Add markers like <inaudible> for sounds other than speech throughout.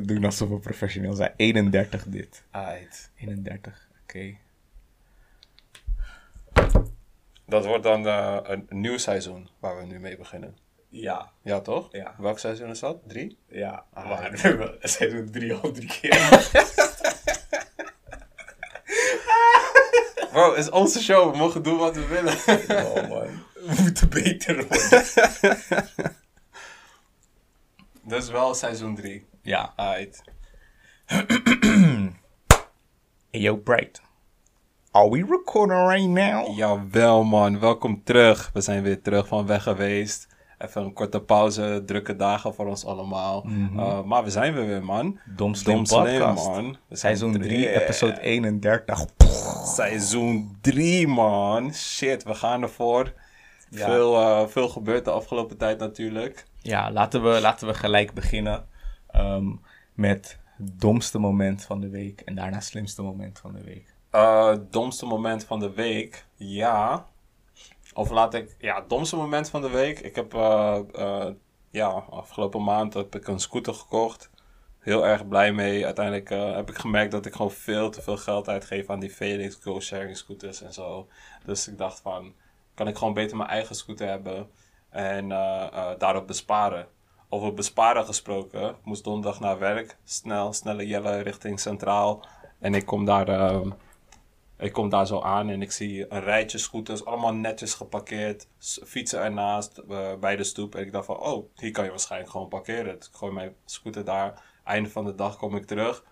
te doen alsof we professioneel zijn. 31 dit. Aight. 31, oké. Dat wordt dan eh, een nieuw seizoen waar we nu mee beginnen. Ja, Ja, toch? Ja. Welk seizoen is dat? Drie? ja. Ah, maar we hebben seizoen 3 al drie keer. <laughs> Bro, het is onze show. We mogen doen wat we willen. oh man. We moeten beter worden. <laughs> dus wel seizoen drie. Ja. Hey, yo, Bright. Are we recording right now? Jawel man, welkom terug. We zijn weer terug van weg geweest. Even een korte pauze, drukke dagen voor ons allemaal. Uh, maar we zijn weer weer man. Dom Slim Dom Slim, Podcast. man. We zijn Seizoen terug. 3, episode 31. Seizoen 3 man. Shit, we gaan ervoor. Ja. Veel, eh, veel gebeurd de afgelopen tijd natuurlijk. Ja, laten we, laten we gelijk beginnen ehm, met domste moment van de week en daarna slimste moment van de week. Eh, domste moment van de week, ja. Of laat ik, ja, domste moment van de week. Ik heb, eh, eh, ja, afgelopen maand heb ik een scooter gekocht. Heel erg blij mee. Uiteindelijk heb ik gemerkt dat ik gewoon veel te veel geld uitgeef aan die Felix Go Sharing scooters en zo. Dus ik dacht van, kan ik gewoon beter mijn eigen scooter hebben en daarop besparen. Over besparen gesproken, ik moest donderdag naar werk. Snel, snelle jelle richting Centraal. En ik kom daar... ehm, ik kom daar zo aan en ik zie een rijtje scooters, allemaal netjes geparkeerd. Fietsen ernaast, eh, bij de stoep. En ik dacht van, oh, hier kan je waarschijnlijk gewoon parkeren. Dus ik gooi mijn scooter daar. Einde van de dag kom ik terug.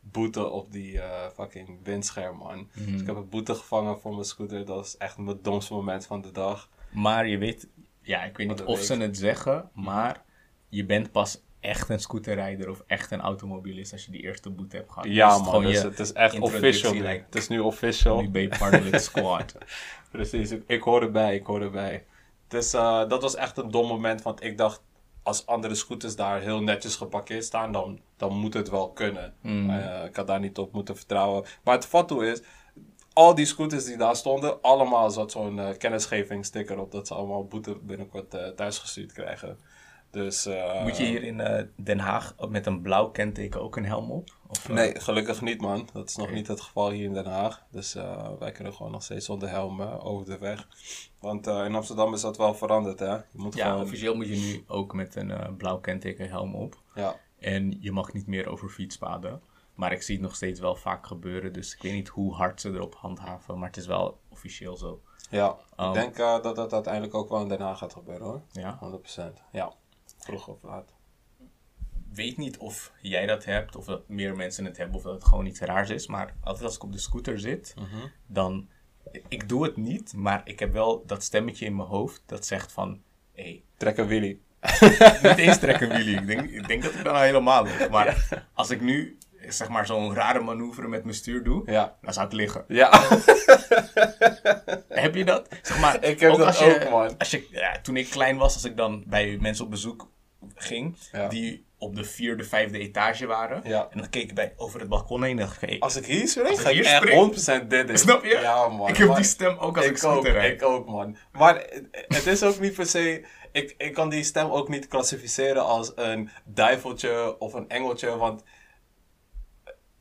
Boete op die eh, fucking windscherm, man. Dus ik heb een boete gevangen voor mijn scooter. Dat is echt mijn domste moment van de dag. Maar je weet, ja, ik weet niet of week. ze het zeggen, maar je bent pas echt een scooterrijder of echt een automobilist als je die eerste boete hebt gehad. Ja, man. Dus het is echt official. like, Het is nu official. Nu ben je part of the squad. <laughs> Precies, ik, hoor erbij, ik hoor erbij. Dus eh, dat was echt een dom moment, want ik dacht, als andere scooters daar heel netjes geparkeerd staan, dan, dan moet het wel kunnen. Eh, ik had daar niet op moeten vertrouwen. Maar het fatto is, al die scooters die daar stonden, allemaal zat zo'n eh kennisgevingssticker op, dat ze allemaal boete binnenkort thuisgestuurd krijgen. Dus, eh, Moet je hier in eh, Den Haag met een blauw kenteken ook een helm op? Of, eh, Nee, gelukkig niet, man. Dat is nog niet het geval hier in Den Haag. Dus wij kunnen gewoon nog steeds zonder helm over de weg. Want in Amsterdam is dat wel veranderd, hè? Je moet Ja, gewoon... officieel moet je nu ook met een blauw kenteken helm op. Ja. En je mag niet meer over fietspaden. Maar ik zie het nog steeds wel vaak gebeuren. Dus ik weet niet hoe hard ze erop handhaven. Maar het is wel officieel zo. ja, ik denk eh, dat dat uiteindelijk ook wel in Den Haag gaat gebeuren, hoor. Ja. 100%. Ja, vroeg of laat. weet niet of jij dat hebt, of dat meer mensen het hebben, of dat het gewoon iets raars is. Maar altijd als ik op de scooter zit, dan. Ik doe het niet, maar ik heb wel dat stemmetje in mijn hoofd dat zegt van. Hey, Trek een Willy. <laughs> niet eens trekken Willy. Ik denk, ik denk dat ik dan al helemaal lig. <laughs> Maar als ik nu, zeg maar, zo'n rare manoeuvre met mijn stuur doe, Ja. dan zou ik liggen. Ja, <laughs> Heb je dat? Zeg maar, Ik heb dat als je, ook, man. Als je, ja, toen ik klein was, als ik dan bij mensen op bezoek ging, Ja. die op de vierde, vijfde etage waren. Ja. En dan keek ik bij, over het balkon heen en dacht ik, hey, als ik hier spring, ga ik hier spring- 100% dit. Snap je? Ja, man. ik heb Maar- die stem ook als ik, ik ook, scooter rijd. ik ook, man. Maar het is ook niet per se... Ik, ik kan die stem ook niet klassificeren als een duiveltje of een engeltje, want...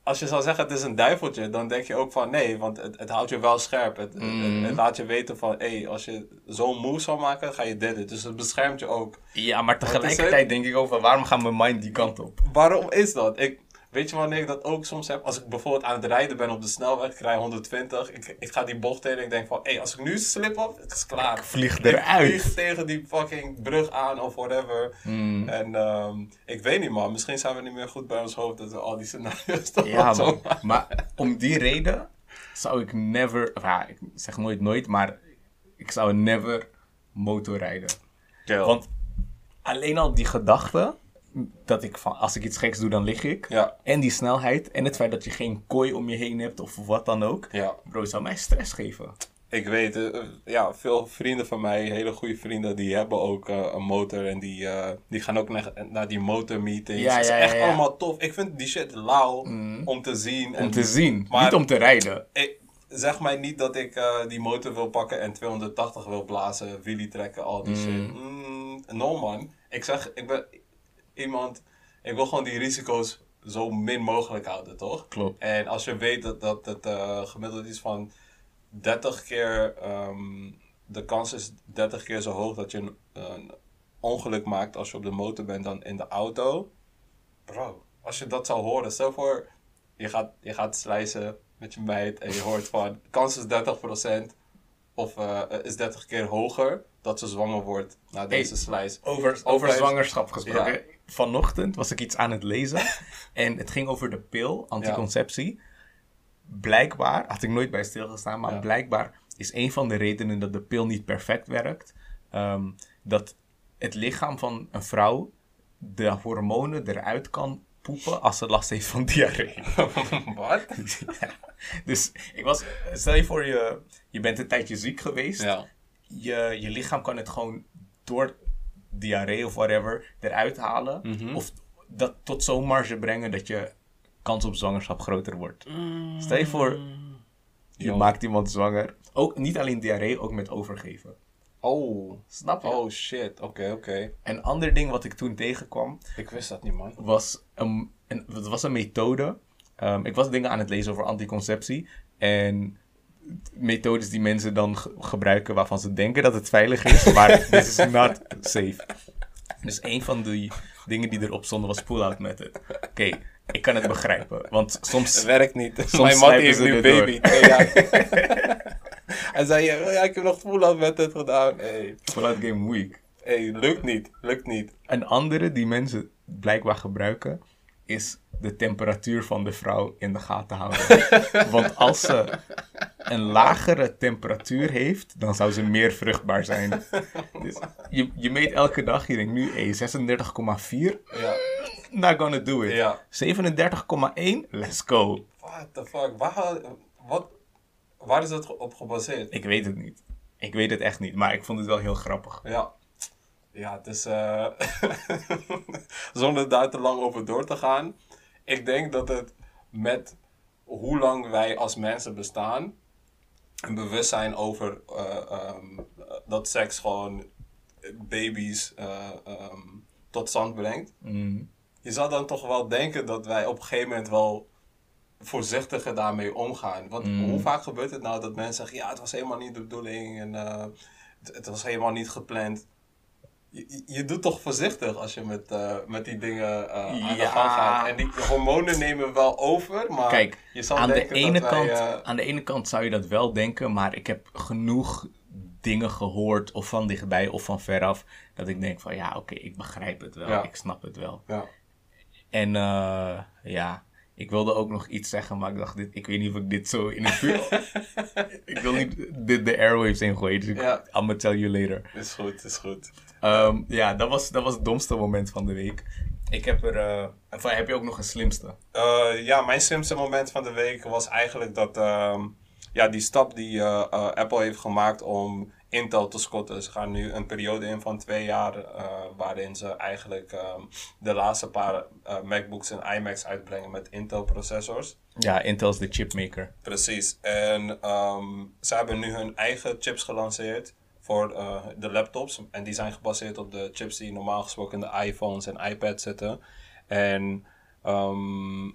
Als je zou zeggen het is een duiveltje, dan denk je ook van nee, want het, het houdt je wel scherp. Het, het, het laat je weten van, hé, hey, als je zo'n move zou maken, ga je dit. Dus het beschermt je ook. Ja, maar tegelijkertijd denk ik over waarom gaat mijn mind die kant op? Waarom is dat? Ik, weet je wanneer ik dat ook soms heb? Als ik bijvoorbeeld aan het rijden ben op de snelweg, ik rij 120, ik, ik ga die bocht in en ik denk van, hé, hey, als ik nu slip op, het is klaar. Vlieg Ik eruit. vlieg tegen die fucking brug aan of whatever. Hmm. En ehm, ik weet niet man, misschien zijn we niet meer goed bij ons hoofd dat we al die scenario's toch Ja, man. Maar om die reden zou ik never, of ja, ik zeg nooit nooit, maar ik zou never motorrijden. Want alleen al die gedachte dat ik van als ik iets geks doe, dan lig ik. Ja. En die snelheid en het feit dat je geen kooi om je heen hebt of wat dan ook. Ja, Bro, het zou mij stress geven. ik weet, eh, ja, veel vrienden van mij, hele goede vrienden, die hebben ook eh, een motor en die, eh, die gaan ook naar, naar die motormeetings. Ja, Het is ja, ja, echt ja. Allemaal tof. Ik vind die shit lauw om te zien. Om en te zien, maar- niet om te rijden. Ik, zeg mij niet dat ik die motor wil pakken en 280 wil blazen, wheelie trekken, al die shit. Mm, no man. Ik zeg, ik ben iemand, ik wil gewoon die risico's zo min mogelijk houden, toch? Klopt. En als je weet dat, dat het eh, gemiddeld is van 30 keer, ehm, de kans is 30 keer zo hoog dat je een, een ongeluk maakt als je op de motor bent dan in de auto. Bro, als je dat zou horen, stel voor, je gaat, je gaat slijzen met je meid en je hoort van, kans is 30% of eh, is 30 keer hoger dat ze zwanger wordt na deze Hey. slijs. Over, over zwangerschap gesproken. Ja. Vanochtend was ik iets aan het lezen. <laughs> en het ging over de pil, anticonceptie. Blijkbaar, had ik nooit bij stilgestaan, maar Ja. blijkbaar is een van de redenen dat de pil niet perfect werkt. ehm, dat het lichaam van een vrouw de hormonen eruit kan poepen als ze last heeft van diarree. <laughs> Wat? <laughs> Ja. Dus ik was, stel je voor je, je bent een tijdje ziek geweest Ja. Je, je lichaam kan het gewoon door diarree of whatever eruit halen. Mhm. Of dat tot zo'n marge brengen dat je kans op zwangerschap groter wordt. Stel je voor, je Yo. maakt iemand zwanger. Ook niet alleen diarree, ook met overgeven. Oh. Snap je? Oh shit, oké, oké. Een ander ding wat ik toen tegenkwam, Ik wist dat niet, man. was een, een, het was een methode. Ehm, ik was dingen aan het lezen over anticonceptie. En methodes die mensen dan ge- gebruiken waarvan ze denken dat het veilig is. Maar <laughs> this is not safe. Dus een van die dingen die erop stonden was pull-out method. Oké, ik kan het begrijpen. Want Het soms... werkt niet. Soms Mijn man heeft nu baby. <laughs> Hij zei, ja, ik heb nog pull-out met het gedaan. Hey. Pull-out game weak. hey, lukt niet. Lukt niet. Een andere die mensen blijkbaar gebruiken is de temperatuur van de vrouw in de gaten houden. <laughs> Want als ze een lagere temperatuur heeft, dan zou ze meer vruchtbaar zijn. Dus je, je meet elke dag, je denkt nu hey, 36,4, Ja. not gonna do it. Ja. 37,1, let's go. What the fuck? Waar, wat, waar is dat op gebaseerd? Ik weet het niet. Ik weet het echt niet, maar ik vond het wel heel grappig. Ja. Ja, het is... eh, <laughs> zonder daar te lang over door te gaan. Ik denk dat het met hoe lang wij als mensen bestaan... een bewustzijn over eh, ehm, dat seks gewoon baby's eh, ehm, tot stand brengt. Mm. Je zou dan toch wel denken dat wij op een gegeven moment wel voorzichtiger daarmee omgaan. Want Mm. hoe vaak gebeurt het nou dat mensen zeggen: ja, het was helemaal niet de bedoeling en het, het was helemaal niet gepland. Je, je- doet toch voorzichtig als je met, eh, met die dingen eh, aan de Ja. gang gaat. En die hormonen nemen wel over, maar Kijk, je zal aan de, ene dat wij, kant, eh, aan de ene kant zou je dat wel denken, maar ik heb genoeg dingen gehoord, of van dichtbij of van veraf, dat ik denk van ja, oké, ik begrijp het wel, Ja. ik snap het wel. ja. En ja, ik wilde ook nog iets zeggen, maar ik dacht, dit, ik weet niet of ik dit zo in het vuur... <laughs> ik wil niet de, de airwaves ingooien, dus ik, Ja. I'm gonna tell you later. Is goed, is goed. Ehm, ja, dat was, dat was het domste moment van de week. Ik heb er... eh, enfin, heb je ook nog een slimste? Eh, ja, mijn slimste moment van de week was eigenlijk dat ehm, ja, die stap die eh, Apple heeft gemaakt om Intel te scotten. Ze gaan nu een periode in van twee jaar eh, waarin ze eigenlijk ehm, de laatste paar eh, MacBooks en iMacs uitbrengen met Intel processors. Ja, Intel is de chipmaker. Precies. En ehm, ze hebben nu hun eigen chips gelanceerd voor eh, de laptops. En die zijn gebaseerd op de chips die normaal gesproken in de iPhones en iPads zitten. En ehm,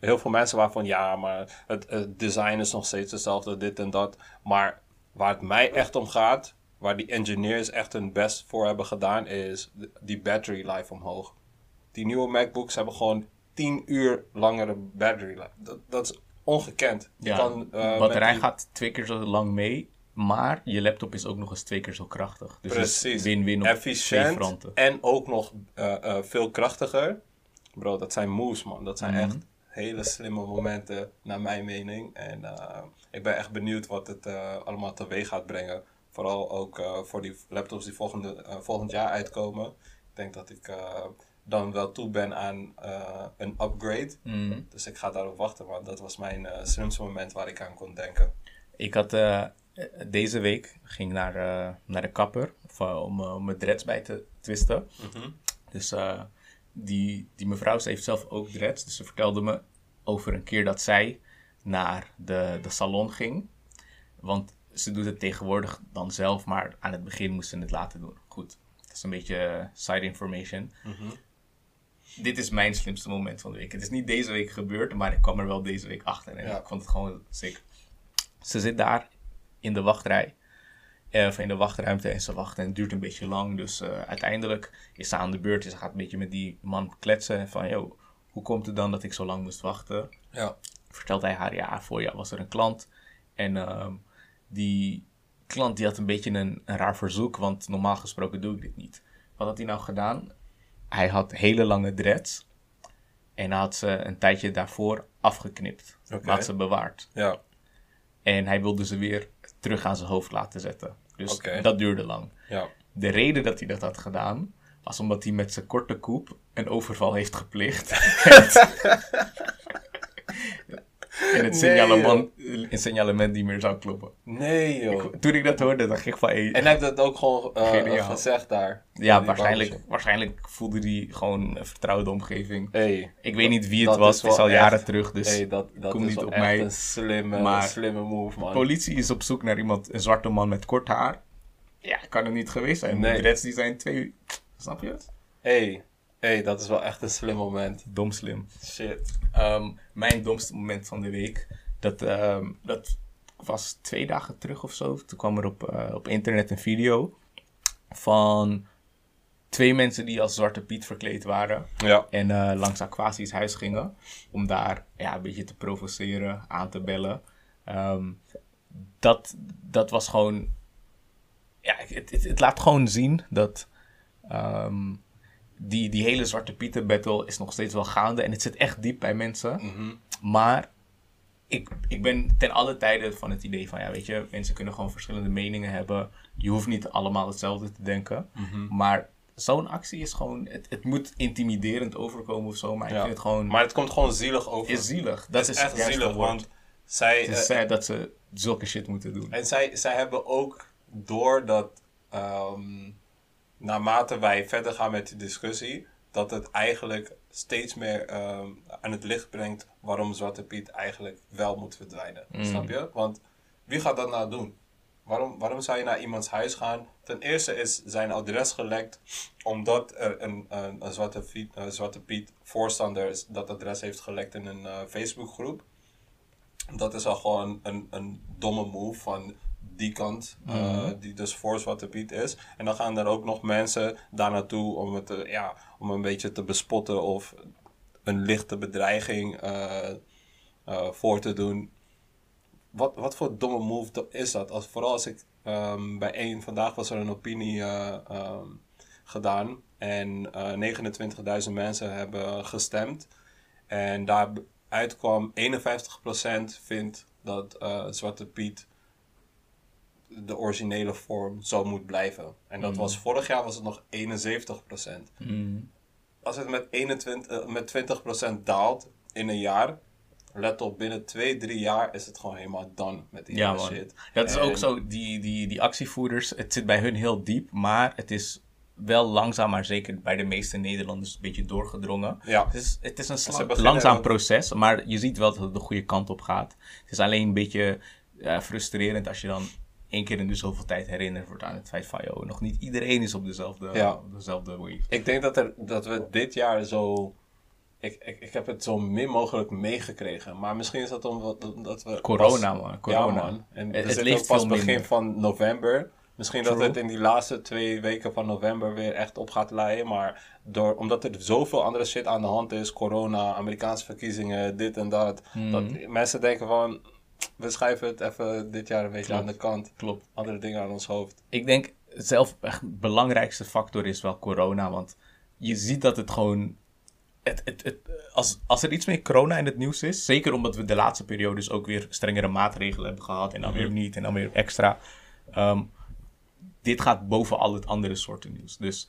heel veel mensen waarvan ja, maar het, het design is nog steeds hetzelfde, dit en dat. Maar waar het mij echt om gaat, waar die engineers echt hun best voor hebben gedaan, is die battery life omhoog. Die nieuwe MacBooks hebben gewoon 10 uur langere battery life. Dat, dat is ongekend. Je Ja, kan, eh, batterij die- gaat twee keer zo lang mee, maar je laptop is ook nog eens twee keer zo krachtig. Dus Precies. win-win op efficiënt fronten. en ook nog eh, eh, veel krachtiger. Bro, dat zijn moves, man. Dat zijn Mhm. echt hele slimme momenten, naar mijn mening. En ik ben echt benieuwd wat het eh, allemaal teweeg gaat brengen. Vooral ook eh, voor die laptops die volgende, eh, volgend jaar uitkomen. Ik denk dat ik dan wel toe ben aan een upgrade. Mhm. Dus ik ga daarop wachten, want dat was mijn eh, slimste moment waar ik aan kon denken. Ik had deze week ging naar, naar de kapper of, om, om mijn dreads bij te twisten. Mhm. Dus die, die mevrouw, ze heeft zelf ook dreads. Dus ze vertelde me over een keer dat zij naar de, de salon ging. Want ze doet het tegenwoordig dan zelf, maar aan het begin moest ze het laten doen. Goed, dat is een beetje eh, side information. Mhm. dit is mijn slimste moment van de week. Het is niet deze week gebeurd, maar ik kwam er wel deze week achter. En Ja. ik vond het gewoon sick. Ze zit daar in de wachtrij. eh, Of in de wachtruimte en ze wacht en het duurt een beetje lang. Dus eh, uiteindelijk is ze aan de beurt. en Ze gaat een beetje met die man kletsen. Van, joh, hoe komt het dan dat ik zo lang moest wachten? Ja. Vertelt hij haar, ja, voor jou was er een klant. En ehm, die klant die had een beetje een, een raar verzoek, want normaal gesproken doe ik dit niet. Wat had hij nou gedaan? Hij had hele lange dreads. En had ze een tijdje daarvoor afgeknipt. Maar had ze bewaard. Ja. En hij wilde ze weer terug aan zijn hoofd laten zetten. Dus dat duurde lang. Ja. De reden dat hij dat had gedaan, was omdat hij met zijn korte koep een overval heeft gepleegd. <laughs> en het signalement, een signalement niet meer zou kloppen. Nee, joh. Toen ik dat hoorde, dacht ik van... Hey, En hij heeft dat ook gewoon eh, gezegd daar. ja, waarschijnlijk, waarschijnlijk voelde hij gewoon een vertrouwde omgeving. Hey, Ik weet niet wie het was, het is al jaren terug, dus hey, dat, dat kom is niet op echt mij. een slimme, Maar- slimme move, man. politie is op zoek naar iemand, een zwarte man met kort haar. Ja, kan het niet geweest zijn. Nee. De dreads die zijn twee... Snap je het? hey, hey, dat is wel echt een slim moment. Dom slim. Shit. Ehm, mijn domste moment van de week, dat, ehm, dat was twee dagen terug of zo. Toen kwam er op, eh, op internet een video van twee mensen die als Zwarte Piet verkleed waren. Ja. En eh, langs Aquasi's huis gingen. Om daar ja, een beetje te provoceren, aan te bellen. Ehm, dat, dat was gewoon... Ja, het, het, het laat gewoon zien dat... die, die hele Zwarte Pieten battle is nog steeds wel gaande. En het zit echt diep bij mensen. Mhm. Maar ik, ik ben ten alle tijde van het idee van... Ja, weet je, mensen kunnen gewoon verschillende meningen hebben. Je hoeft niet allemaal hetzelfde te denken. Mhm. Maar zo'n actie is gewoon... Het, het moet intimiderend overkomen of zo. Maar ik vind het gewoon... Maar het komt gewoon zielig over. is zielig. Dat is, is echt zielig, woord. want zij... Het is eh, dat ze zulke shit moeten doen. En zij, zij hebben ook door dat ehm, naarmate wij verder gaan met de discussie, dat het eigenlijk steeds meer ehm, aan het licht brengt waarom Zwarte Piet eigenlijk wel moet verdwijnen. Mm. Snap je? Want wie gaat dat nou doen? Waarom, waarom zou je naar iemands huis gaan? Ten eerste is zijn adres gelekt omdat er een, een, een Zwarte, Piet, een Zwarte Piet voorstander is dat adres heeft gelekt in een eh, Facebookgroep. Dat is al gewoon een, een domme move van die kant, eh, die dus voor Zwarte Piet is. En dan gaan er ook nog mensen daar naartoe om, het, te- ja, om een beetje te bespotten of een lichte bedreiging eh, eh, voor te doen. Wat, wat voor domme move is dat? Als, vooral als ik ehm, bij één, vandaag was er een opinie eh, ehm, gedaan en eh 29.000 mensen hebben gestemd. En daaruit kwam 51% vindt dat eh, Zwarte Piet de originele vorm zo moet blijven. En dat was vorig jaar was het nog 71%. Mm. Als het met, 21, eh, met 20% daalt in een jaar, let op, binnen 2, 3 jaar is het gewoon helemaal done met die Ja, shit. Dat is En- ook zo, die, die, die actievoerders, het zit bij hun heel diep, maar het is wel langzaam, maar zeker bij de meeste Nederlanders een beetje doorgedrongen. Ja. Het is, het is een sla- langzaam proces, maar je ziet wel dat het de goede kant op gaat. Het is alleen een beetje eh, frustrerend als je dan één keer in de zoveel tijd herinnerd wordt aan het feit van, joh, nog niet iedereen is op dezelfde, Ja. op dezelfde wave. Ik denk dat, er, dat we dit jaar zo. Ik, ik, ik heb het zo min mogelijk meegekregen. Maar misschien is dat omdat omdat we. Corona, pas- man, corona. Ja, man. En Het- het, leeft pas begin minder. van november. Misschien dat het in die laatste twee weken van november weer echt op gaat leiden. Maar door, omdat er zoveel andere shit aan de hand is. Corona, Amerikaanse verkiezingen, dit en dat. Hmm. Dat mensen denken van. We schuiven het even dit jaar een beetje Klopt. aan de kant. Klopt. Andere dingen aan ons hoofd. Ik denk zelf echt de belangrijkste factor is wel corona. Want je ziet dat het gewoon. Het, het, het, als, als er iets meer corona in het nieuws is, zeker omdat we de laatste periodes ook weer strengere maatregelen hebben gehad en dan weer niet en dan weer extra. ehm, dit gaat boven al het andere soorten nieuws. Dus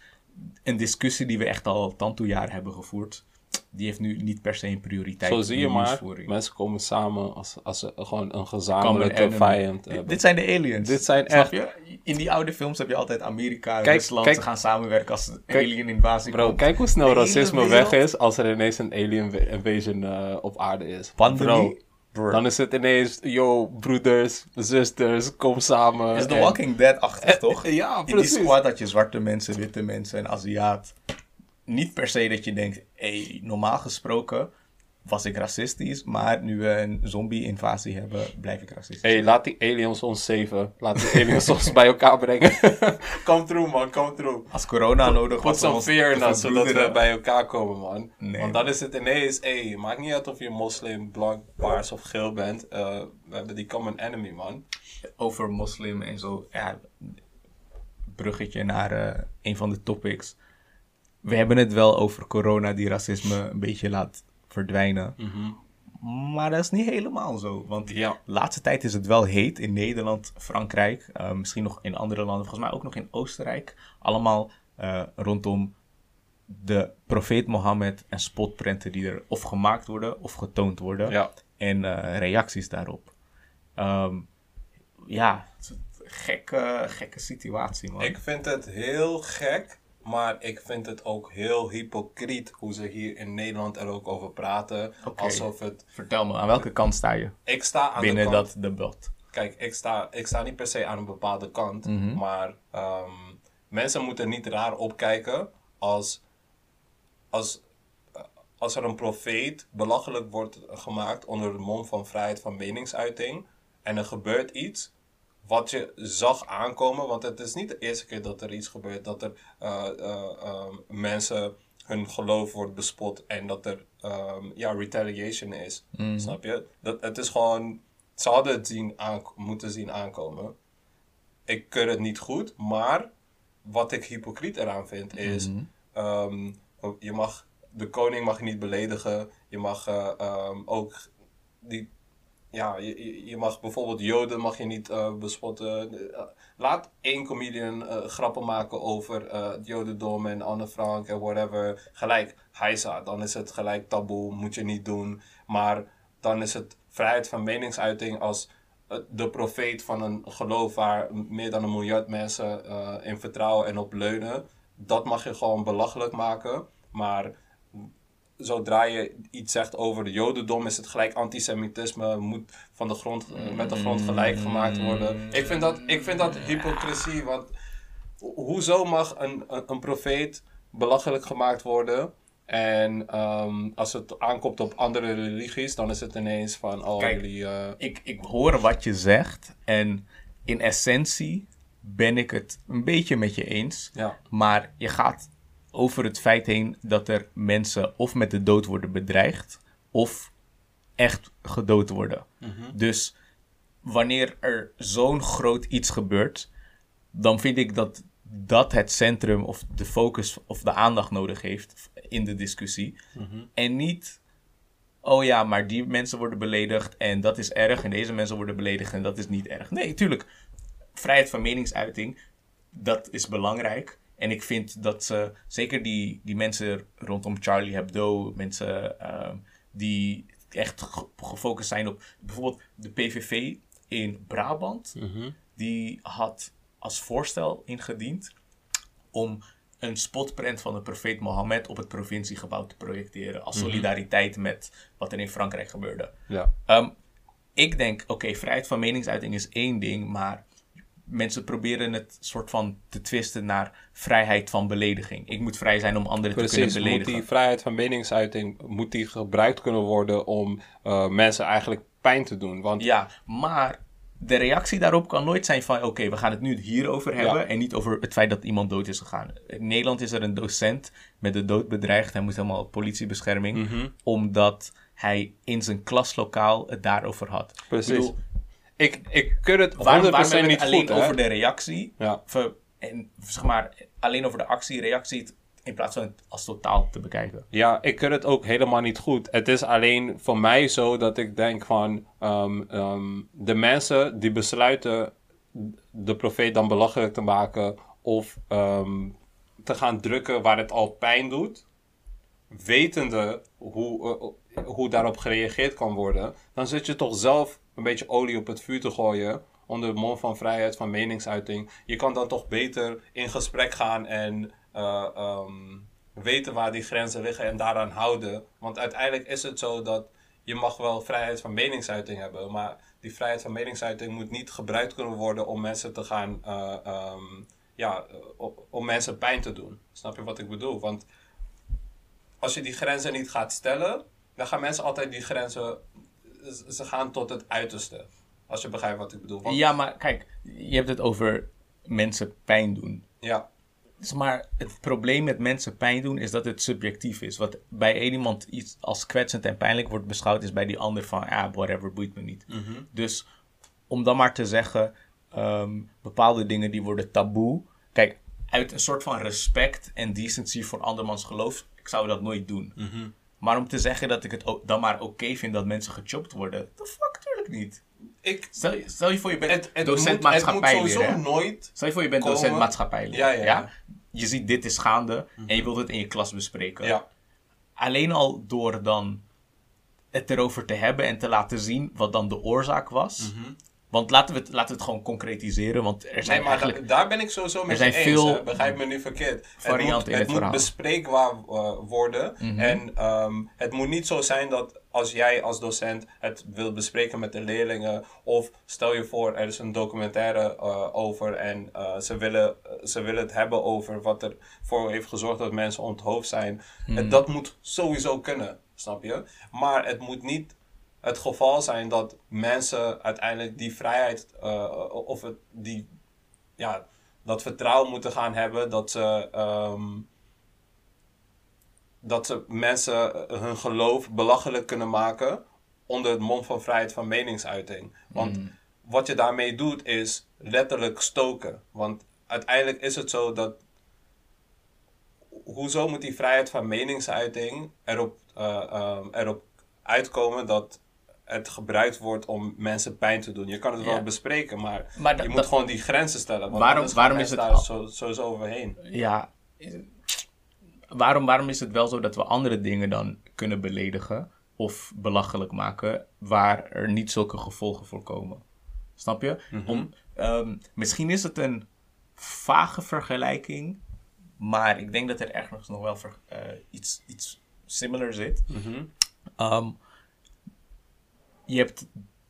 een discussie die we echt al tantoejaar hebben gevoerd, die heeft nu niet per se een prioriteit. Zo zie je maar. Mensen komen samen als, als ze gewoon een gezamenlijke vijand Dit- hebben. Dit zijn de aliens. Dit zijn echt- je? In die oude films heb je altijd Amerika en Kijk, Rusland. kijk- ze gaan samenwerken als een Kijk, alien invasie Bro, komt. kijk hoe snel De racisme weg is als er ineens een alien invasion eh, op aarde is. Pandemie? Bro, dan is het ineens, yo, broeders, zusters, kom samen. is The en- Walking Dead-achtig, Eh, toch? ja, In die precies. squad had je zwarte mensen, witte mensen en Aziat. Niet per se dat je denkt, hey, normaal gesproken was ik racistisch, maar nu we een zombie-invasie hebben, blijf ik racistisch. Hé, hey, laat die aliens ons zeven. Laat die aliens ons bij elkaar brengen. <laughs> kom through, man, kom through. Als corona nodig Put some ons fear in te us, zodat we bij elkaar komen, man. Nee, Want dan is het ineens, hé, maakt niet uit of je moslim, blank, paars of geel bent. Eh, we hebben die common enemy, man. over moslim en zo. Ja, bruggetje naar eh, een van de topics. We hebben het wel over corona die racisme een beetje laat verdwijnen. Maar dat is niet helemaal zo. Want Ja. de laatste tijd is het wel heet in Nederland, Frankrijk, eh, misschien nog in andere landen, volgens mij ook nog in Oostenrijk. Allemaal eh, rondom de profeet Mohammed en spotprenten die er of gemaakt worden of getoond worden. Ja. En eh, reacties daarop. Ehm, ja, het is een gekke, gekke situatie, man. Ik vind het heel gek, maar ik vind het ook heel hypocriet hoe ze hier in Nederland er ook over praten. Alsof het... Vertel me, aan welke kant sta je Ik sta aan binnen de kant... dat debat? Kijk, ik sta, ik sta niet per se aan een bepaalde kant, Mhm. maar ehm, mensen moeten niet raar opkijken als, als, eh, als er een profeet belachelijk wordt gemaakt onder de mom van vrijheid van meningsuiting en er gebeurt iets wat je zag aankomen, want het is niet de eerste keer dat er iets gebeurt, dat er eh, eh, ehm, mensen hun geloof wordt bespot en dat er ehm, ja, retaliation is. Snap je? Dat, het is gewoon, ze hadden het zien aan, moeten zien aankomen. Ik keur het niet goed, maar wat ik hypocriet eraan vind is, ehm, je mag, de koning mag je niet beledigen, je mag eh, ook die ja, je, je- mag bijvoorbeeld Joden mag je niet eh, bespotten. Eh, laat één comedian eh, grappen maken over eh, het Jodendom en Anne Frank en whatever. Gelijk Heisa, dan is het gelijk taboe, moet je niet doen. Maar dan is het vrijheid van meningsuiting als de profeet van een geloof waar meer dan een miljard mensen in vertrouwen en op leunen. Dat mag je gewoon belachelijk maken. Maar zodra je iets zegt over de jodendom, is het gelijk antisemitisme, moet van de grond, eh, met de grond gelijk gemaakt worden. Ik vind dat, ik vind dat hypocrisie, want ho- hoezo mag een, een, een profeet belachelijk gemaakt worden? En ehm, als het aankomt op andere religies, dan is het ineens van, oh, Kijk, jullie... eh, Ik, ik hoor wat je zegt en in essentie ben ik het een beetje met je eens. ja. Maar je gaat over het feit heen dat er mensen of met de dood worden bedreigd of echt gedood worden. Dus wanneer er zo'n groot iets gebeurt, dan vind ik dat dat het centrum of de focus of de aandacht nodig heeft in de discussie. En niet, oh ja, maar die mensen worden beledigd en dat is erg en deze mensen worden beledigd en dat is niet erg. Nee, tuurlijk, vrijheid van meningsuiting, dat is belangrijk. En ik vind dat ze, zeker die, die mensen rondom Charlie Hebdo, mensen ehm, die echt ge- gefocust zijn op bijvoorbeeld de PVV in Brabant, die had als voorstel ingediend om een spotprint van de profeet Mohammed op het provinciegebouw te projecteren. Als solidariteit met wat er in Frankrijk gebeurde. Ja. Ehm, ik denk, oké, vrijheid van meningsuiting is één ding, maar mensen proberen het soort van te twisten naar vrijheid van belediging. Ik moet vrij zijn om anderen te Precies, kunnen moet beledigen. die vrijheid van meningsuiting moet die gebruikt kunnen worden om eh, mensen eigenlijk pijn te doen. Want Ja, maar de reactie daarop kan nooit zijn van... oké, we gaan het nu hierover hebben... Ja. en niet over het feit dat iemand dood is gegaan. In Nederland is er een docent met de dood bedreigd. Hij moet helemaal op politiebescherming... Mhm. omdat hij in zijn klaslokaal het daarover had. Precies. Ik bedoel, ik, ik keur het 100% waarom, waarom hebben niet het alleen goed, over de reactie... Ja. En zeg maar, alleen over de actie, reactie... in plaats van het als totaal te bekijken. Ja, ik keur het ook helemaal niet goed. Het is alleen voor mij zo dat ik denk van... ehm, ehm, de mensen die besluiten de profeet dan belachelijk te maken... of ehm, te gaan drukken waar het al pijn doet... wetende hoe, eh, hoe daarop gereageerd kan worden... dan zit je toch zelf een beetje olie op het vuur te gooien... onder de mond van vrijheid van meningsuiting. Je kan dan toch beter in gesprek gaan en... eh, ehm, weten waar die grenzen liggen en daaraan houden. Want uiteindelijk is het zo dat je mag wel vrijheid van meningsuiting hebben, maar die vrijheid van meningsuiting moet niet gebruikt kunnen worden om mensen te gaan, eh, ehm, ja, om mensen pijn te doen. Snap je wat ik bedoel? Want als je die grenzen niet gaat stellen, dan gaan mensen altijd die grenzen, ze gaan tot het uiterste. Als je begrijpt wat ik bedoel. Want- Ja, maar kijk, je hebt het over mensen pijn doen. ja. Dus maar het probleem met mensen pijn doen is dat het subjectief is. Wat bij één iemand iets als kwetsend en pijnlijk wordt beschouwd, is bij die ander van, ja, whatever, boeit me niet. Dus om dan maar te zeggen, ehm, bepaalde dingen die worden taboe. Kijk, uit een soort van respect en decency voor andermans geloof, ik zou dat nooit doen. Maar om te zeggen dat ik het dan maar oké vind dat mensen gechopt worden, the fuck, tuurlijk niet. Ik, Stel, je- stel je voor je bent het, het, docent moet, het moet hè? nooit Stel je voor je bent komen. docent maatschappijleer. Ja, ja, ja. Je ziet dit is gaande en je wilt het in je klas bespreken. Ja, Alleen al door dan het erover te hebben en te laten zien wat dan de oorzaak was. Want laten we, het, laten we het gewoon concretiseren, want er zijn nee, maar eigenlijk... da- daar ben ik sowieso met zijn je eens. veel hè. Begrijp me nu verkeerd. varianten het moet, in het het moet verhaal. bespreekbaar eh, worden. Mhm. En ehm, het moet niet zo zijn dat als jij als docent het wilt bespreken met de leerlingen. Of stel je voor, er is een documentaire eh, over en eh, ze, willen, ze willen het hebben over wat er voor heeft gezorgd dat mensen onthoofd zijn. Mhm. Het- dat moet sowieso kunnen, snap je? Maar het moet niet het geval zijn dat mensen uiteindelijk die vrijheid uh, of het, die, ja, dat vertrouwen moeten gaan hebben dat ze, um, dat ze mensen hun geloof belachelijk kunnen maken onder het mond van vrijheid van meningsuiting. Want mm. wat je daarmee doet is letterlijk stoken. Want uiteindelijk is het zo dat. Hoezo moet die vrijheid van meningsuiting erop, uh, um, erop uitkomen dat het gebruikt wordt om mensen pijn te doen. Je kan het wel ja. bespreken, maar, maar je moet gewoon die grenzen stellen. Want waarom, waarom is het daar zo, sowieso overheen? Ja, waarom, waarom is het wel zo dat we andere dingen dan kunnen beledigen of belachelijk maken waar er niet zulke gevolgen voor komen? Snap je? Mhm. Mm -hmm. Om, um, misschien is het een vage vergelijking, maar ik denk dat er ergens nog wel ver, uh, iets, iets similar zit. Mm -hmm. um, je hebt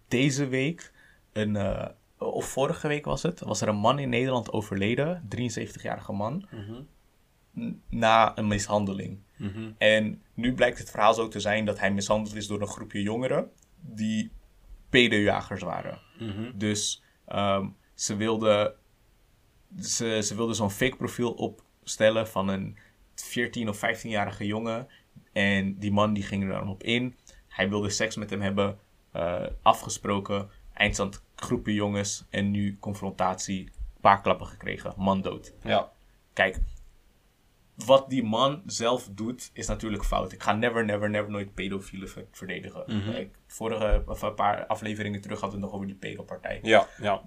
deze week een, uh, of vorige week was het, was er een man in Nederland overleden, 73-jarige man, Mhm. mm -hmm. na een mishandeling. Mm -hmm. En nu blijkt het verhaal zo te zijn dat hij mishandeld is door een groepje jongeren die pedojagers waren. Mm -hmm. Dus um, ze wilden, ze, ze wilden zo'n fake profiel opstellen van een 14 of 15-jarige jongen. En die man die ging er dan op in. Hij wilde seks met hem hebben. Uh, afgesproken, eindstand groepje jongens en nu confrontatie, paar klappen gekregen, man dood. Ja. Kijk, wat die man zelf doet is natuurlijk fout. Ik ga never, never, never nooit pedofielen ver verdedigen. Mm -hmm. Ik, vorige of een paar afleveringen terug hadden we het nog over die pedopartij. Ja, ja.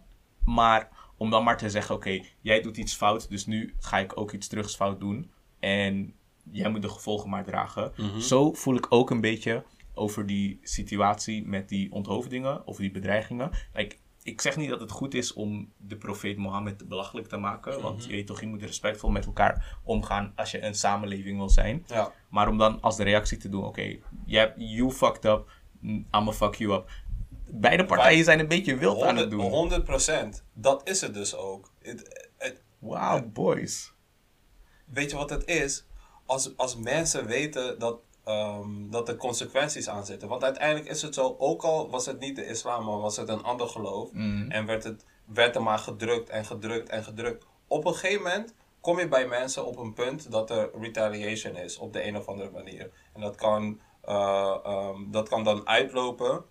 Maar om dan maar te zeggen, oké, okay, jij doet iets fout, dus nu ga ik ook iets terugs fout doen. En jij moet de gevolgen maar dragen. Mm -hmm. Zo voel ik ook een beetje over die situatie met die onthoofdingen of die bedreigingen. Like, ik zeg niet dat het goed is om de profeet Mohammed belachelijk te maken. Want je weet toch, je moet respectvol met elkaar omgaan als je een samenleving wil zijn. Ja. Maar om dan als de reactie te doen, oké, okay, you, you fucked up, I'ma fuck you up. Beide partijen zijn een beetje wild 100, aan het doen. 100 procent. Dat is het dus ook. Wow, boys. Weet je wat het is? Als, als mensen weten dat Um, dat er consequenties aan zitten. Want uiteindelijk is het zo, ook al was het niet de islam, maar was het een ander geloof. Mm. En werd, het, werd er maar gedrukt en gedrukt en gedrukt. Op een gegeven moment kom je bij mensen op een punt dat er retaliation is op de een of andere manier. En dat kan, uh, um, dat kan dan uitlopen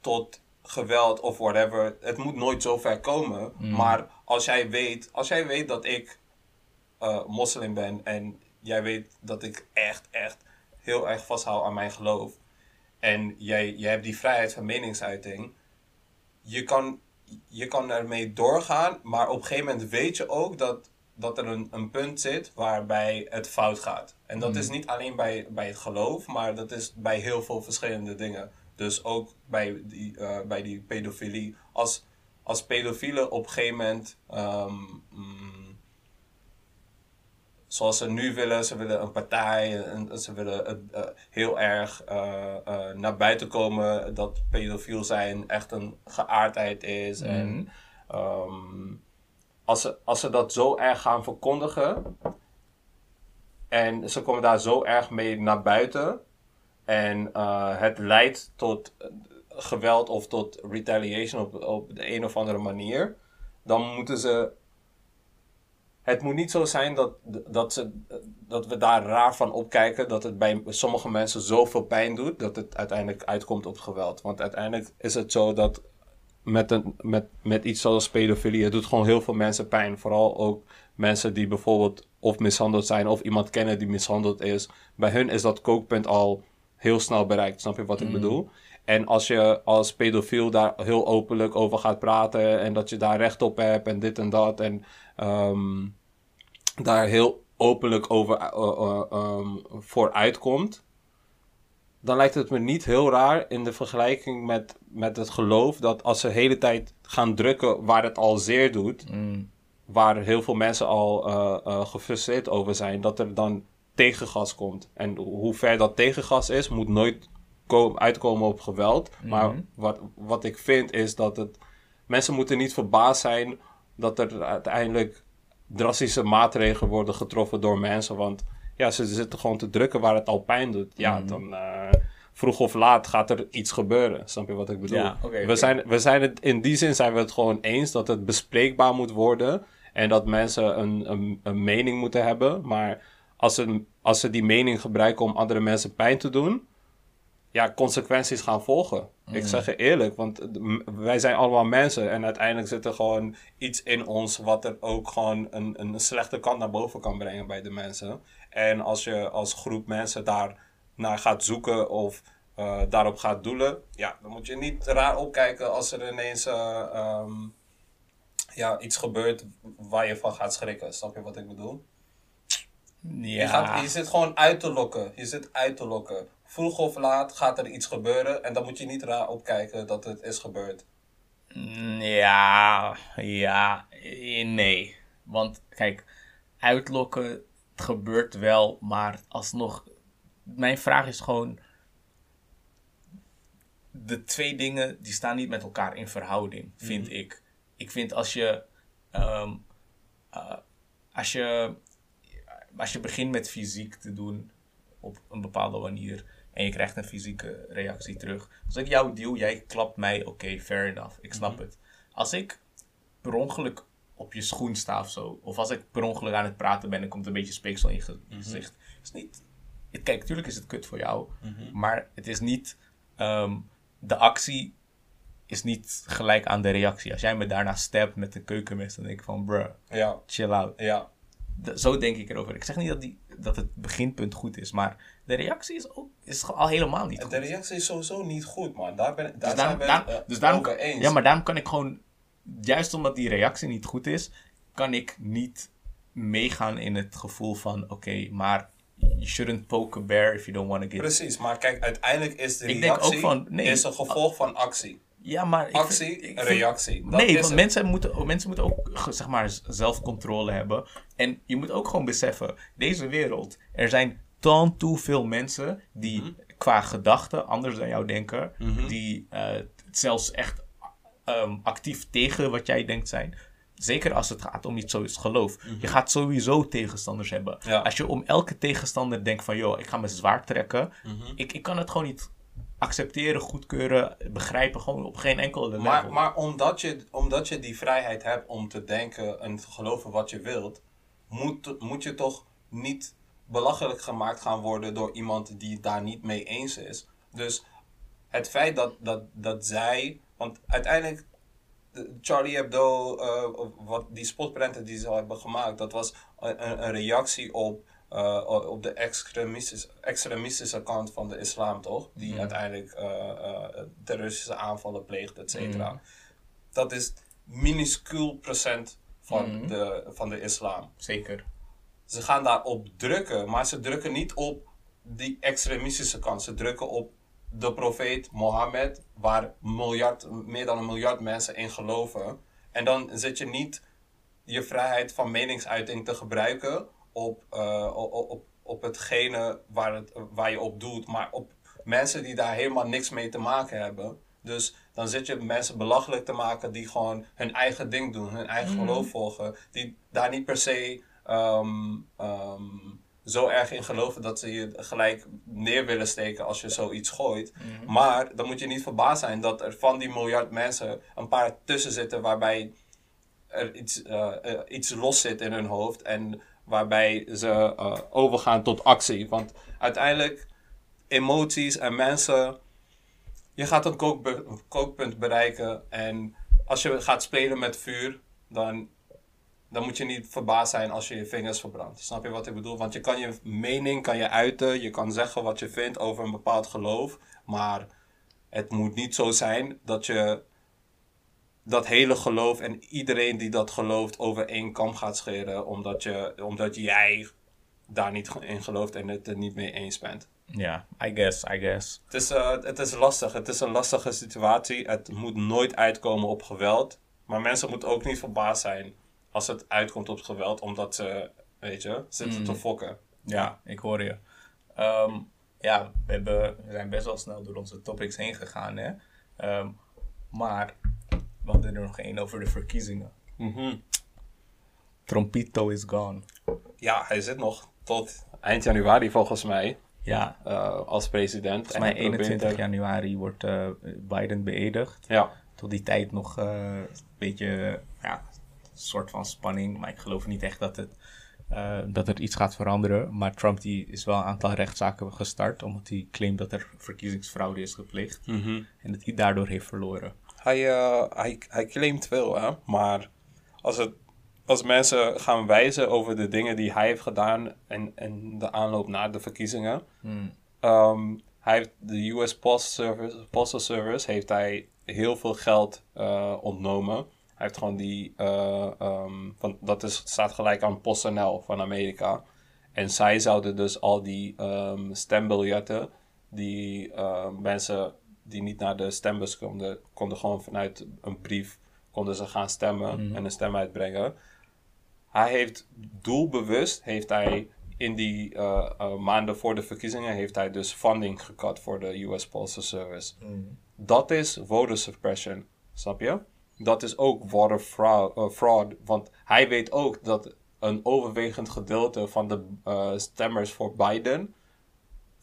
tot geweld of whatever. Het moet nooit zo ver komen. Mm. Maar als jij weet, als jij weet dat ik uh, moslim ben en jij weet dat ik echt, echt heel erg vasthoud aan mijn geloof. En jij, jij hebt die vrijheid van meningsuiting. Je kan, je kan ermee doorgaan, maar op een gegeven moment weet je ook dat, dat er een, een punt zit waarbij het fout gaat. En dat mm. is niet alleen bij, bij het geloof, maar dat is bij heel veel verschillende dingen. Dus ook bij die, uh, bij die pedofilie. Als, als pedofielen op een gegeven moment. Um, mm, zoals ze nu willen. Ze willen een partij en ze willen uh, heel erg uh, uh, naar buiten komen dat pedofiel zijn echt een geaardheid is. Mm. En um, als, ze, als ze dat zo erg gaan verkondigen En ze komen daar zo erg mee naar buiten. En het leidt tot geweld of tot retaliation op, op de een of andere manier. Dan moeten ze. Het moet niet zo zijn dat, dat, ze, dat we daar raar van opkijken. Dat het bij sommige mensen zoveel pijn doet. Dat het uiteindelijk uitkomt op geweld. Want uiteindelijk is het zo dat met, een, met, met iets zoals pedofilie. Het doet gewoon heel veel mensen pijn. Vooral ook mensen die bijvoorbeeld of mishandeld zijn. Of iemand kennen die mishandeld is. Bij hun is dat kookpunt al heel snel bereikt. Snap je wat ik mm. bedoel? En als je als pedofiel daar heel openlijk over gaat praten en dat je daar recht op hebt en dit en dat en ehm, daar heel openlijk over uh, um, voor uitkomt, dan lijkt het me niet heel raar in de vergelijking met, met het geloof dat als ze de hele tijd gaan drukken waar het al zeer doet, mm. waar heel veel mensen al uh, gefrustreerd over zijn, dat er dan tegengas komt. En hoe ver dat tegengas is, moet nooit uitkomen op geweld. Maar mhm. wat, wat ik vind is dat het. Mensen moeten niet verbaasd zijn dat er uiteindelijk drastische maatregelen worden getroffen door mensen. Want ja, ze zitten gewoon te drukken waar het al pijn doet. Ja, mhm. dan. Uh, vroeg of laat gaat er iets gebeuren. Snap je wat ik bedoel? Ja, we, Zijn, we zijn het, in die zin zijn we het gewoon eens dat het bespreekbaar moet worden. En dat mensen een, een, een mening moeten hebben. Maar als ze, als ze die mening gebruiken om andere mensen pijn te doen, ja, consequenties gaan volgen. Ik mm. zeg je eerlijk, want wij zijn allemaal mensen en uiteindelijk zit er gewoon iets in ons wat er ook gewoon een, een slechte kant naar boven kan brengen bij de mensen. En als je als groep mensen daar naar gaat zoeken of uh, daarop gaat doelen, ja, dan moet je niet raar opkijken als er ineens uh, um, ja, iets gebeurt waar je van gaat schrikken. Snap je wat ik bedoel? Ja. Je, gaat, je zit gewoon uit te lokken. Je zit uit te lokken vroeg of laat gaat er iets gebeuren en dan moet je niet raar opkijken dat het is gebeurd. Mm, ja, ja, nee. Want kijk, uitlokken, het gebeurt wel, maar alsnog, mijn vraag is gewoon, de twee dingen die staan niet met elkaar in verhouding, vind mhm. ik. Ik vind als je, um, uh, als je, als je begint met fysiek te doen op een bepaalde manier, en je krijgt een fysieke reactie terug. Als ik jou deal, jij klapt mij, oké, fair enough. Ik snap mhm. het. Als ik per ongeluk op je schoen sta of zo, of als ik per ongeluk aan het praten ben en komt een beetje speeksel in je mhm. gezicht, is niet. Kijk, natuurlijk is het kut voor jou, mhm. maar het is niet. Ehm, de actie is niet gelijk aan de reactie. Als jij me daarna stapt met een keukenmes, dan denk ik van, bruh, ja. chill out. Ja. Zo denk ik erover. Ik zeg niet dat, die, dat het beginpunt goed is, maar de reactie is, ook, is al helemaal niet goed. De reactie is sowieso niet goed, man. Daar, ben, daar dus zijn we daarom, uh, dus daarom, eens. Ja, maar daarom kan ik gewoon... Juist omdat die reactie niet goed is, kan ik niet meegaan in het gevoel van... Oké, maar you shouldn't poke a bear if you don't want to get... Precies, maar kijk, uiteindelijk is de reactie van, nee, is een gevolg van actie. Ja, maar... Actie, ik, reactie. nee, want mensen moeten, mensen moeten ook zeg maar, zelfcontrole hebben. En je moet ook gewoon beseffen, deze wereld, er zijn dan toe veel mensen die mhm. qua gedachten anders dan jou denken, mhm. die uh, zelfs echt um, actief tegen wat jij denkt zijn. Zeker als het gaat om iets zoals geloof. Mhm. Je gaat sowieso tegenstanders hebben. Als je om elke tegenstander denkt van... joh, ik ga me zwaar trekken. ik, ik kan het gewoon niet accepteren, goedkeuren, begrijpen. Gewoon op geen enkel level. Maar, maar omdat, je, omdat je die vrijheid hebt om te denken en te geloven wat je wilt... moet, moet je toch niet belachelijk gemaakt gaan worden door iemand die het daar niet mee eens is. Dus het feit dat, dat, dat zij, want uiteindelijk Charlie Hebdo, uh, wat die spotprenten die ze hebben gemaakt, dat was een, een reactie op, uh, op de extremistische, extremistische kant van de islam, toch? Die mm. uiteindelijk uh, terroristische aanvallen pleegt, et cetera. Mm. Dat is minuscuul procent van, mm. de, van de islam. Zeker ze gaan daarop drukken, maar ze drukken niet op die extremistische kant. Ze drukken op de profeet Mohammed, waar miljard, meer dan een miljard mensen in geloven. En dan zit je niet je vrijheid van meningsuiting te gebruiken op, uh, op, op, op hetgene waar, het, waar je op doet, maar op mensen die daar helemaal niks mee te maken hebben. Dus dan zit je mensen belachelijk te maken die gewoon hun eigen ding doen, hun eigen mhm. geloof volgen, die daar niet per se um, um, zo erg in geloven dat ze je gelijk neer willen steken als je zoiets gooit. Mhm. Maar dan moet je niet verbaasd zijn dat er van die miljard mensen een paar tussen zitten waarbij er iets, eh, eh, iets los zit in hun hoofd en waarbij ze eh, overgaan tot actie. Want uiteindelijk, emoties en mensen, je gaat een kookpunt bereiken en als je gaat spelen met vuur, dan, dan moet je niet verbaasd zijn als je je vingers verbrandt. Snap je wat ik bedoel? Want je kan je mening kan je uiten, je kan zeggen wat je vindt over een bepaald geloof, maar het moet niet zo zijn dat je dat hele geloof en iedereen die dat gelooft over één kam gaat scheren, omdat, je, omdat jij daar niet in gelooft en het er niet mee eens bent. Ja, I guess, I guess. Het is, eh, het is lastig. Het is een lastige situatie. Het moet nooit uitkomen op geweld. Maar mensen moeten ook niet verbaasd zijn als het uitkomt op geweld, omdat ze, weet je, zitten te fokken. Ja, ik hoor je. Ehm, ja, we, hebben, we zijn best wel snel door onze topics heen gegaan, hè. Ehm, maar we hadden er nog één over de verkiezingen. Trompito is gone. Ja, hij zit nog tot eind januari volgens mij Ja, eh, als president. volgens mij hij probeert 21 er- januari wordt eh, Biden beëdigd. Ja, Tot die tijd nog eh, een beetje, ja, een soort van spanning. Maar ik geloof niet echt dat, het, dat er iets gaat veranderen. Maar Trump die is wel een aantal rechtszaken gestart. Omdat hij claimt dat er verkiezingsfraude is gepleegd. En dat hij daardoor heeft verloren. Hij, eh, hij, hij claimt veel, hè. Maar als, het, als mensen gaan wijzen over de dingen die hij heeft gedaan en, en de aanloop naar de verkiezingen... Ehm, hij heeft de US Postal Service, Postal Service heeft hij heel veel geld eh, ontnomen. Hij heeft gewoon die, eh, ehm, van, dat is, staat gelijk aan PostNL van Amerika. En zij zouden dus al die ehm, stembiljetten, die mensen die niet naar de stembus konden, konden gewoon vanuit een brief, konden ze gaan stemmen en een stem uitbrengen. Hij heeft doelbewust, heeft hij in die eh, eh, maanden voor de verkiezingen, heeft hij dus funding gekat voor de US Postal Service. Dat is voter suppression, snap je? Dat is ook voter fraud, eh, fraud, want hij weet ook dat een overwegend gedeelte van de stemmers voor Biden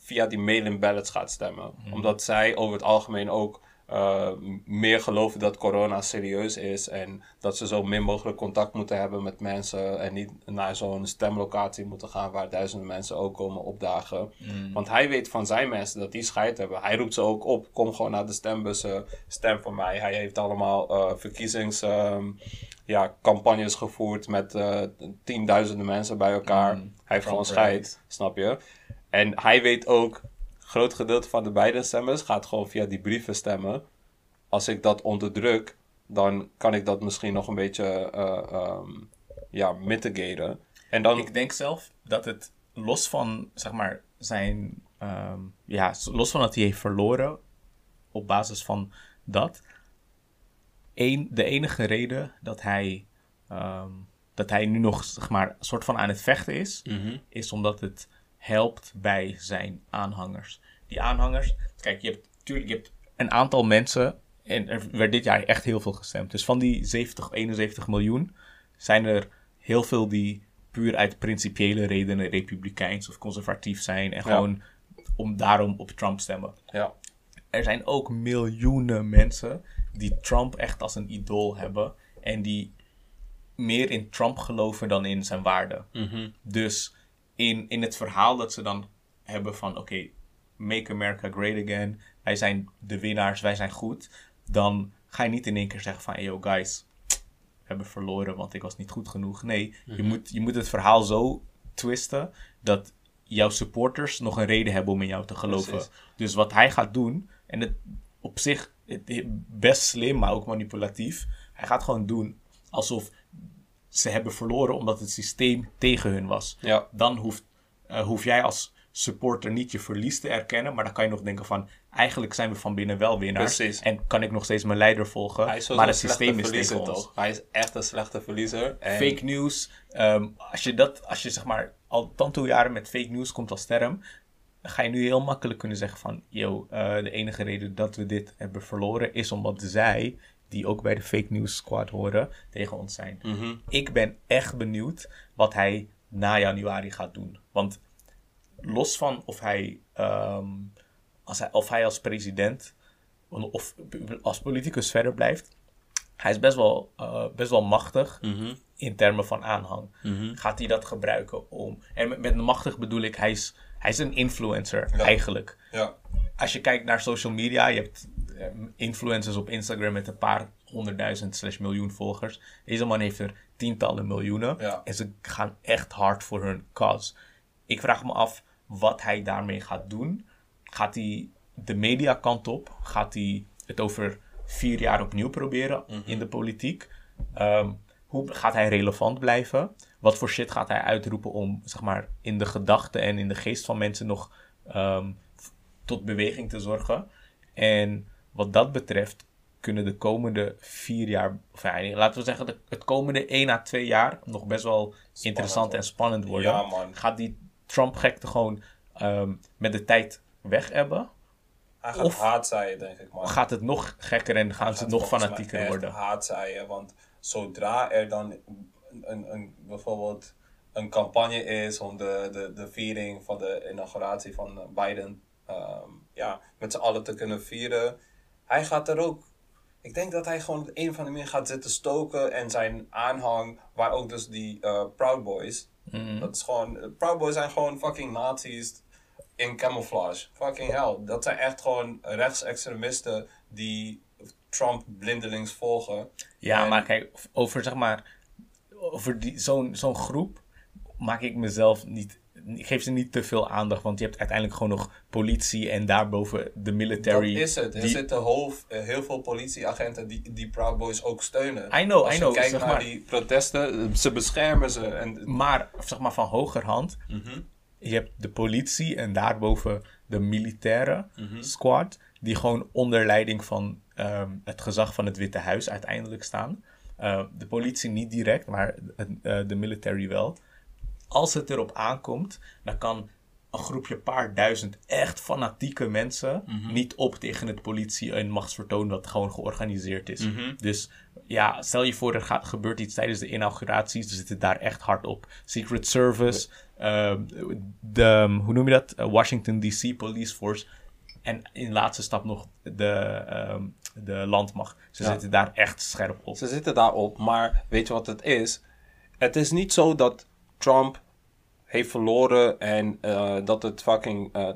via die mail-in ballots gaat stemmen. Omdat zij over het algemeen ook eh, meer geloven dat corona serieus is en dat ze zo min mogelijk contact moeten hebben met mensen en niet naar zo'n stemlocatie moeten gaan waar duizenden mensen ook komen opdagen. Want hij weet van zijn mensen dat die scheid hebben. Hij roept ze ook op, kom gewoon naar de stembussen, stem voor mij. Hij heeft allemaal eh, verkiezings... ehm, ja, campagnes gevoerd met eh, tienduizenden mensen bij elkaar. Hij heeft gewoon scheid, snap je? En hij weet ook, groot gedeelte van de beide stemmers gaat gewoon via die brieven stemmen. Als ik dat onderdruk, dan kan ik dat misschien nog een beetje ehm, ja, mitigaten. En dan, Ik denk zelf dat het los van, zeg maar, zijn. ehm, ja, los van dat hij heeft verloren. op basis van dat. Eén, de enige reden dat hij. ehm, dat hij nu nog, zeg maar, een soort van aan het vechten is. is omdat het helpt bij zijn aanhangers. Die aanhangers. Kijk, je hebt natuurlijk je hebt een aantal mensen. En er werd dit jaar echt heel veel gestemd. Dus van die 70, 71 miljoen zijn er heel veel die puur uit principiële redenen republikeins of conservatief zijn. En Ja. gewoon om daarom op Trump stemmen. ja, Er zijn ook miljoenen mensen die Trump echt als een idool hebben. En die meer in Trump geloven dan in zijn waarde. Dus in, in het verhaal dat ze dan hebben van... Oké, make America great again. Wij zijn de winnaars, wij zijn goed. Dan ga je niet in één keer zeggen van... Hey, yo guys, we hebben verloren, want ik was niet goed genoeg. Nee, je, moet, je moet het verhaal zo twisten... dat jouw supporters nog een reden hebben om in jou te geloven. Precies. Dus wat hij gaat doen... en het op zich het, best slim, maar ook manipulatief... hij gaat gewoon doen alsof ze hebben verloren omdat het systeem tegen hun was. Ja. Dan hoeft, eh, hoef jij als supporter niet je verlies te erkennen, maar dan kan je nog denken van, eigenlijk zijn we van binnen wel winnaars. Precies. En kan ik nog steeds mijn leider volgen, hij is maar het systeem is tegen ons. toch? Hij is echt een slechte verliezer. En Fake news, ehm, als je dat, als je zeg maar al tanto jaren met fake news komt als term, dan ga je nu heel makkelijk kunnen zeggen van, yo, eh, de enige reden dat we dit hebben verloren is omdat zij, die ook bij de fake news squad horen, tegen ons zijn. Ik ben echt benieuwd wat hij na januari gaat doen. Want los van of hij, ehm, als hij, of hij als president of als politicus verder blijft, hij is best wel, eh, best wel machtig Mhm. in termen van aanhang. Gaat hij dat gebruiken om. En met, met machtig bedoel ik, hij is, hij is een influencer Ja. eigenlijk. Ja. Als je kijkt naar social media, je hebt influencers op Instagram met een paar honderdduizend slash miljoen volgers. Deze man heeft er tientallen miljoenen. Ja. En ze gaan echt hard voor hun cause. Ik vraag me af wat hij daarmee gaat doen. Gaat hij de mediakant op? Gaat hij het over vier jaar opnieuw proberen in de politiek? Ehm, hoe gaat hij relevant blijven? Wat voor shit gaat hij uitroepen om, zeg maar, in de gedachten en in de geest van mensen nog ehm, tot beweging te zorgen? En wat dat betreft kunnen de komende vier jaar, of ja, laten we zeggen, de, het komende één à twee jaar nog best wel interessant en spannend worden. Ja, man. Gaat die Trump-gekte gewoon ehm, met de tijd weg hebben? Hij gaat Of- haat zaaien, denk ik, man. Gaat het nog gekker en gaan ze nog fanatieker echt worden? haat zaaien, want zodra er dan een, een, een, bijvoorbeeld een campagne is om de, de, de viering van de inauguratie van Biden ehm, ja, met z'n allen te kunnen vieren, hij gaat er ook. Ik denk dat hij gewoon op een of andere manier gaat zitten stoken en zijn aanhang, waar ook dus die eh, Proud Boys, Mhm. dat is gewoon, Proud Boys zijn gewoon fucking nazi's in camouflage. Fucking hell. Dat zijn echt gewoon rechtsextremisten die Trump blindelings volgen. Ja, En- maar kijk, over zeg maar, over die, zo'n, zo'n groep maak ik mezelf niet, geef ze niet te veel aandacht, want je hebt uiteindelijk gewoon nog politie en daarboven de military. Dat is het. Er die- zitten hoofd, eh, heel veel politieagenten die, die Proud Boys ook steunen. I know, Als I je know, kijkt zeg naar maar. die protesten, ze beschermen ze. En, Maar, zeg maar, van hogerhand, Mhm. je hebt de politie en daarboven de militaire Mhm. squad, die gewoon onder leiding van ehm, het gezag van het Witte Huis uiteindelijk staan. Eh, de politie niet direct, maar eh, de military wel. Als het erop aankomt, dan kan een groepje paar duizend echt fanatieke mensen Mhm. niet op tegen het politie en machtsvertoon dat gewoon georganiseerd is. Mhm. Dus ja, stel je voor er gaat, gebeurt iets tijdens de inauguraties, ze zitten daar echt hard op. Secret Service, ehm, de, hoe noem je dat? Eh, Washington DC Police Force. En in laatste stap nog de, ehm, de landmacht. Ze Ja. zitten daar echt scherp op. Ze zitten daarop, maar weet je wat het is? Het is niet zo dat Trump heeft verloren en eh, dat het fucking eh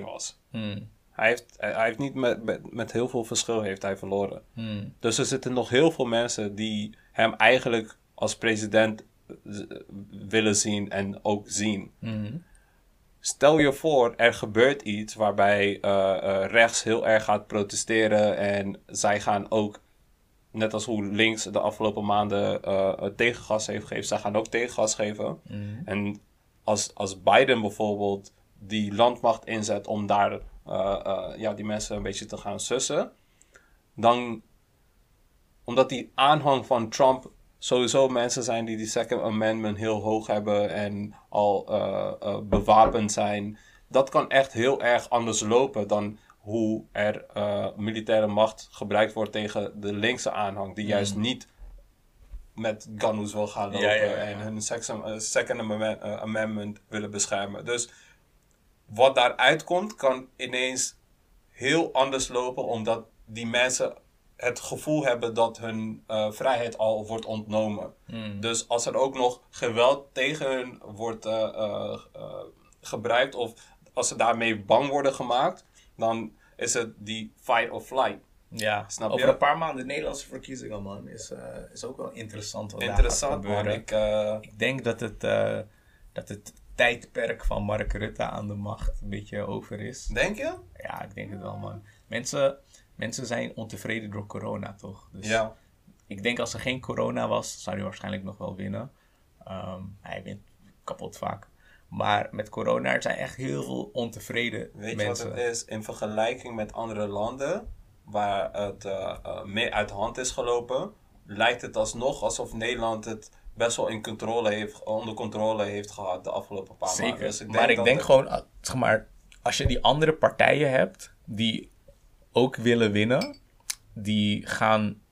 10-2 was. Hmm, Hij heeft, hij heeft niet met, met, met heel veel verschil heeft hij verloren. hmm, Dus er zitten nog heel veel mensen die hem eigenlijk als president eh, willen zien en ook zien. hmm. Stel je voor, er gebeurt iets waarbij rechts heel erg gaat protesteren en zij gaan ook, net als hoe links de afgelopen maanden eh, tegengas heeft gegeven, zij gaan ook tegengas geven. Hmm. En als, als Biden bijvoorbeeld die landmacht inzet om daar eh, eh, ja, die mensen een beetje te gaan sussen, dan, omdat die aanhang van Trump sowieso mensen zijn die die Second Amendment heel hoog hebben en al bewapend zijn, dat kan echt heel erg anders lopen dan hoe er eh, militaire macht gebruikt wordt tegen de linkse aanhang, die juist niet met guns wil gaan lopen Ja, ja, ja. en hun eh, Second Amendment, eh, Amendment willen beschermen. Dus wat daaruit komt, kan ineens heel anders lopen, omdat die mensen het gevoel hebben dat hun eh, vrijheid al wordt ontnomen. Hmm. Dus als er ook nog geweld tegen hun wordt eh, eh, eh, gebruikt, of als ze daarmee bang worden gemaakt, dan is het die fight or flight. Ja, Snap over je? een paar maanden Nederlandse verkiezingen, man, is, eh, is ook wel interessant. Wat daar Interessant, gaat man. gebeuren. Ik, eh, Ik denk dat het, eh, dat het tijdperk van Mark Rutte aan de macht een beetje over is. denk je? Ja, ik denk het wel, man. Mensen, mensen zijn ontevreden door corona, toch? Dus Ja. ik denk als er geen corona was, zou hij waarschijnlijk nog wel winnen. Ehm, hij wint kapot vaak. Maar met corona er zijn echt heel veel ontevreden Weet je mensen. wat het is? In vergelijking met andere landen waar het eh, meer uit de hand is gelopen, lijkt het alsnog alsof Nederland het best wel in controle heeft, onder controle heeft gehad de afgelopen paar Zeker. maanden. Dus ik maar ik denk het- gewoon, ah, zeg maar, als je die andere partijen hebt die ook willen winnen, die gaan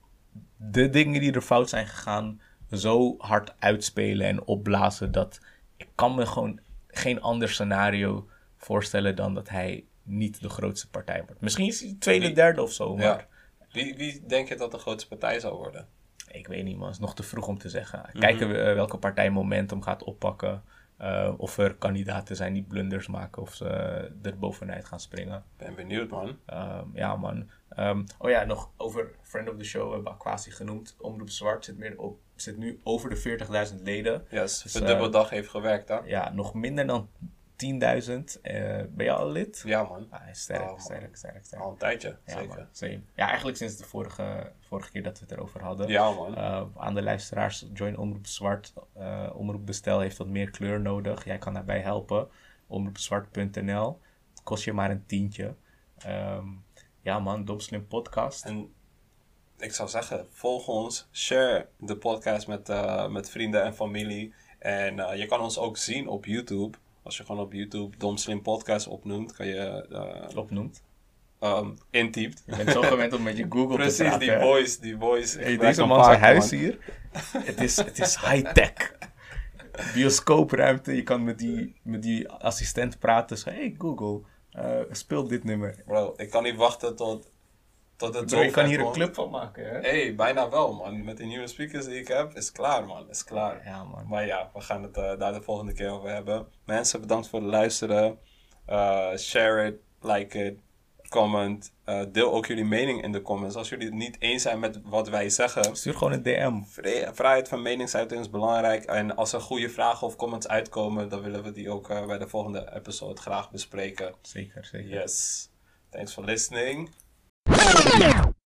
de dingen die er fout zijn gegaan zo hard uitspelen en opblazen dat ik kan me gewoon geen ander scenario voorstellen dan dat hij niet de grootste partij wordt. Misschien is hij tweede, Wie- derde of zo, maar Ja. Wie, wie denk je dat de grootste partij zou worden? ik weet niet man, het is nog te vroeg om te zeggen. Mhm. Kijken we eh, welke partij momentum gaat oppakken. Eh, of er kandidaten zijn die blunders maken of ze eh, er bovenuit gaan springen. Ben benieuwd, man. Ehm, ja, man. Ehm, oh ja, nog over Friend of the Show, we hebben Aquasi genoemd. Omroep Zwart zit, meer op, zit nu over de 40.000 leden. Yes, Dus, de eh, dubbeldag heeft gewerkt, hè? Ja, nog minder dan 10.000. Eh, ben je al lid? Ja, man. Ah, sterk, Oh, man. sterk, sterk, sterk. Al een tijdje, Ja, zeker. man, same. Ja, eigenlijk sinds de vorige, vorige keer dat we het erover hadden. Ja, man. Eh, aan de luisteraars, join Omroep Zwart. Eh, Omroep Bestel heeft wat meer kleur nodig. Jij kan daarbij helpen. Omroepzwart.nl. Kost je maar een tientje. Ehm, ja man, Domslim Podcast. En ik zou zeggen, volg ons, share de podcast met, met vrienden en familie. En je kan ons ook zien op YouTube. Als je gewoon op YouTube Dom Slim Podcast opnoemt, kan je eh Opnoemt. ehm, intypt. Je bent zo gewend om met je <laughs> Google te Precies, praten. die hè? voice, die voice. Hey, deze man zijn huis man. hier. het is, het is high-tech. Bioscoopruimte. Je kan met die, met die assistent praten. Zo, hey Google, eh, speel dit nummer. Bro, ik kan niet wachten tot, tot het Bro, je kan hier een club van maken, hè? hey, bijna wel, man. Met de nieuwe speakers die ik heb, is klaar, man. Is klaar. Ja, man. Maar ja, we gaan het eh, daar de volgende keer over hebben. Mensen, bedankt voor het luisteren. Eh, share it, like it, comment. Eh, deel ook jullie mening in de comments. Als jullie het niet eens zijn met wat wij zeggen. Stuur gewoon een DM. Vrij- Vrijheid van meningsuiting is belangrijk. En als er goede vragen of comments uitkomen, dan willen we die ook bij de volgende episode graag bespreken. Zeker, zeker. Yes. Thanks for listening. No!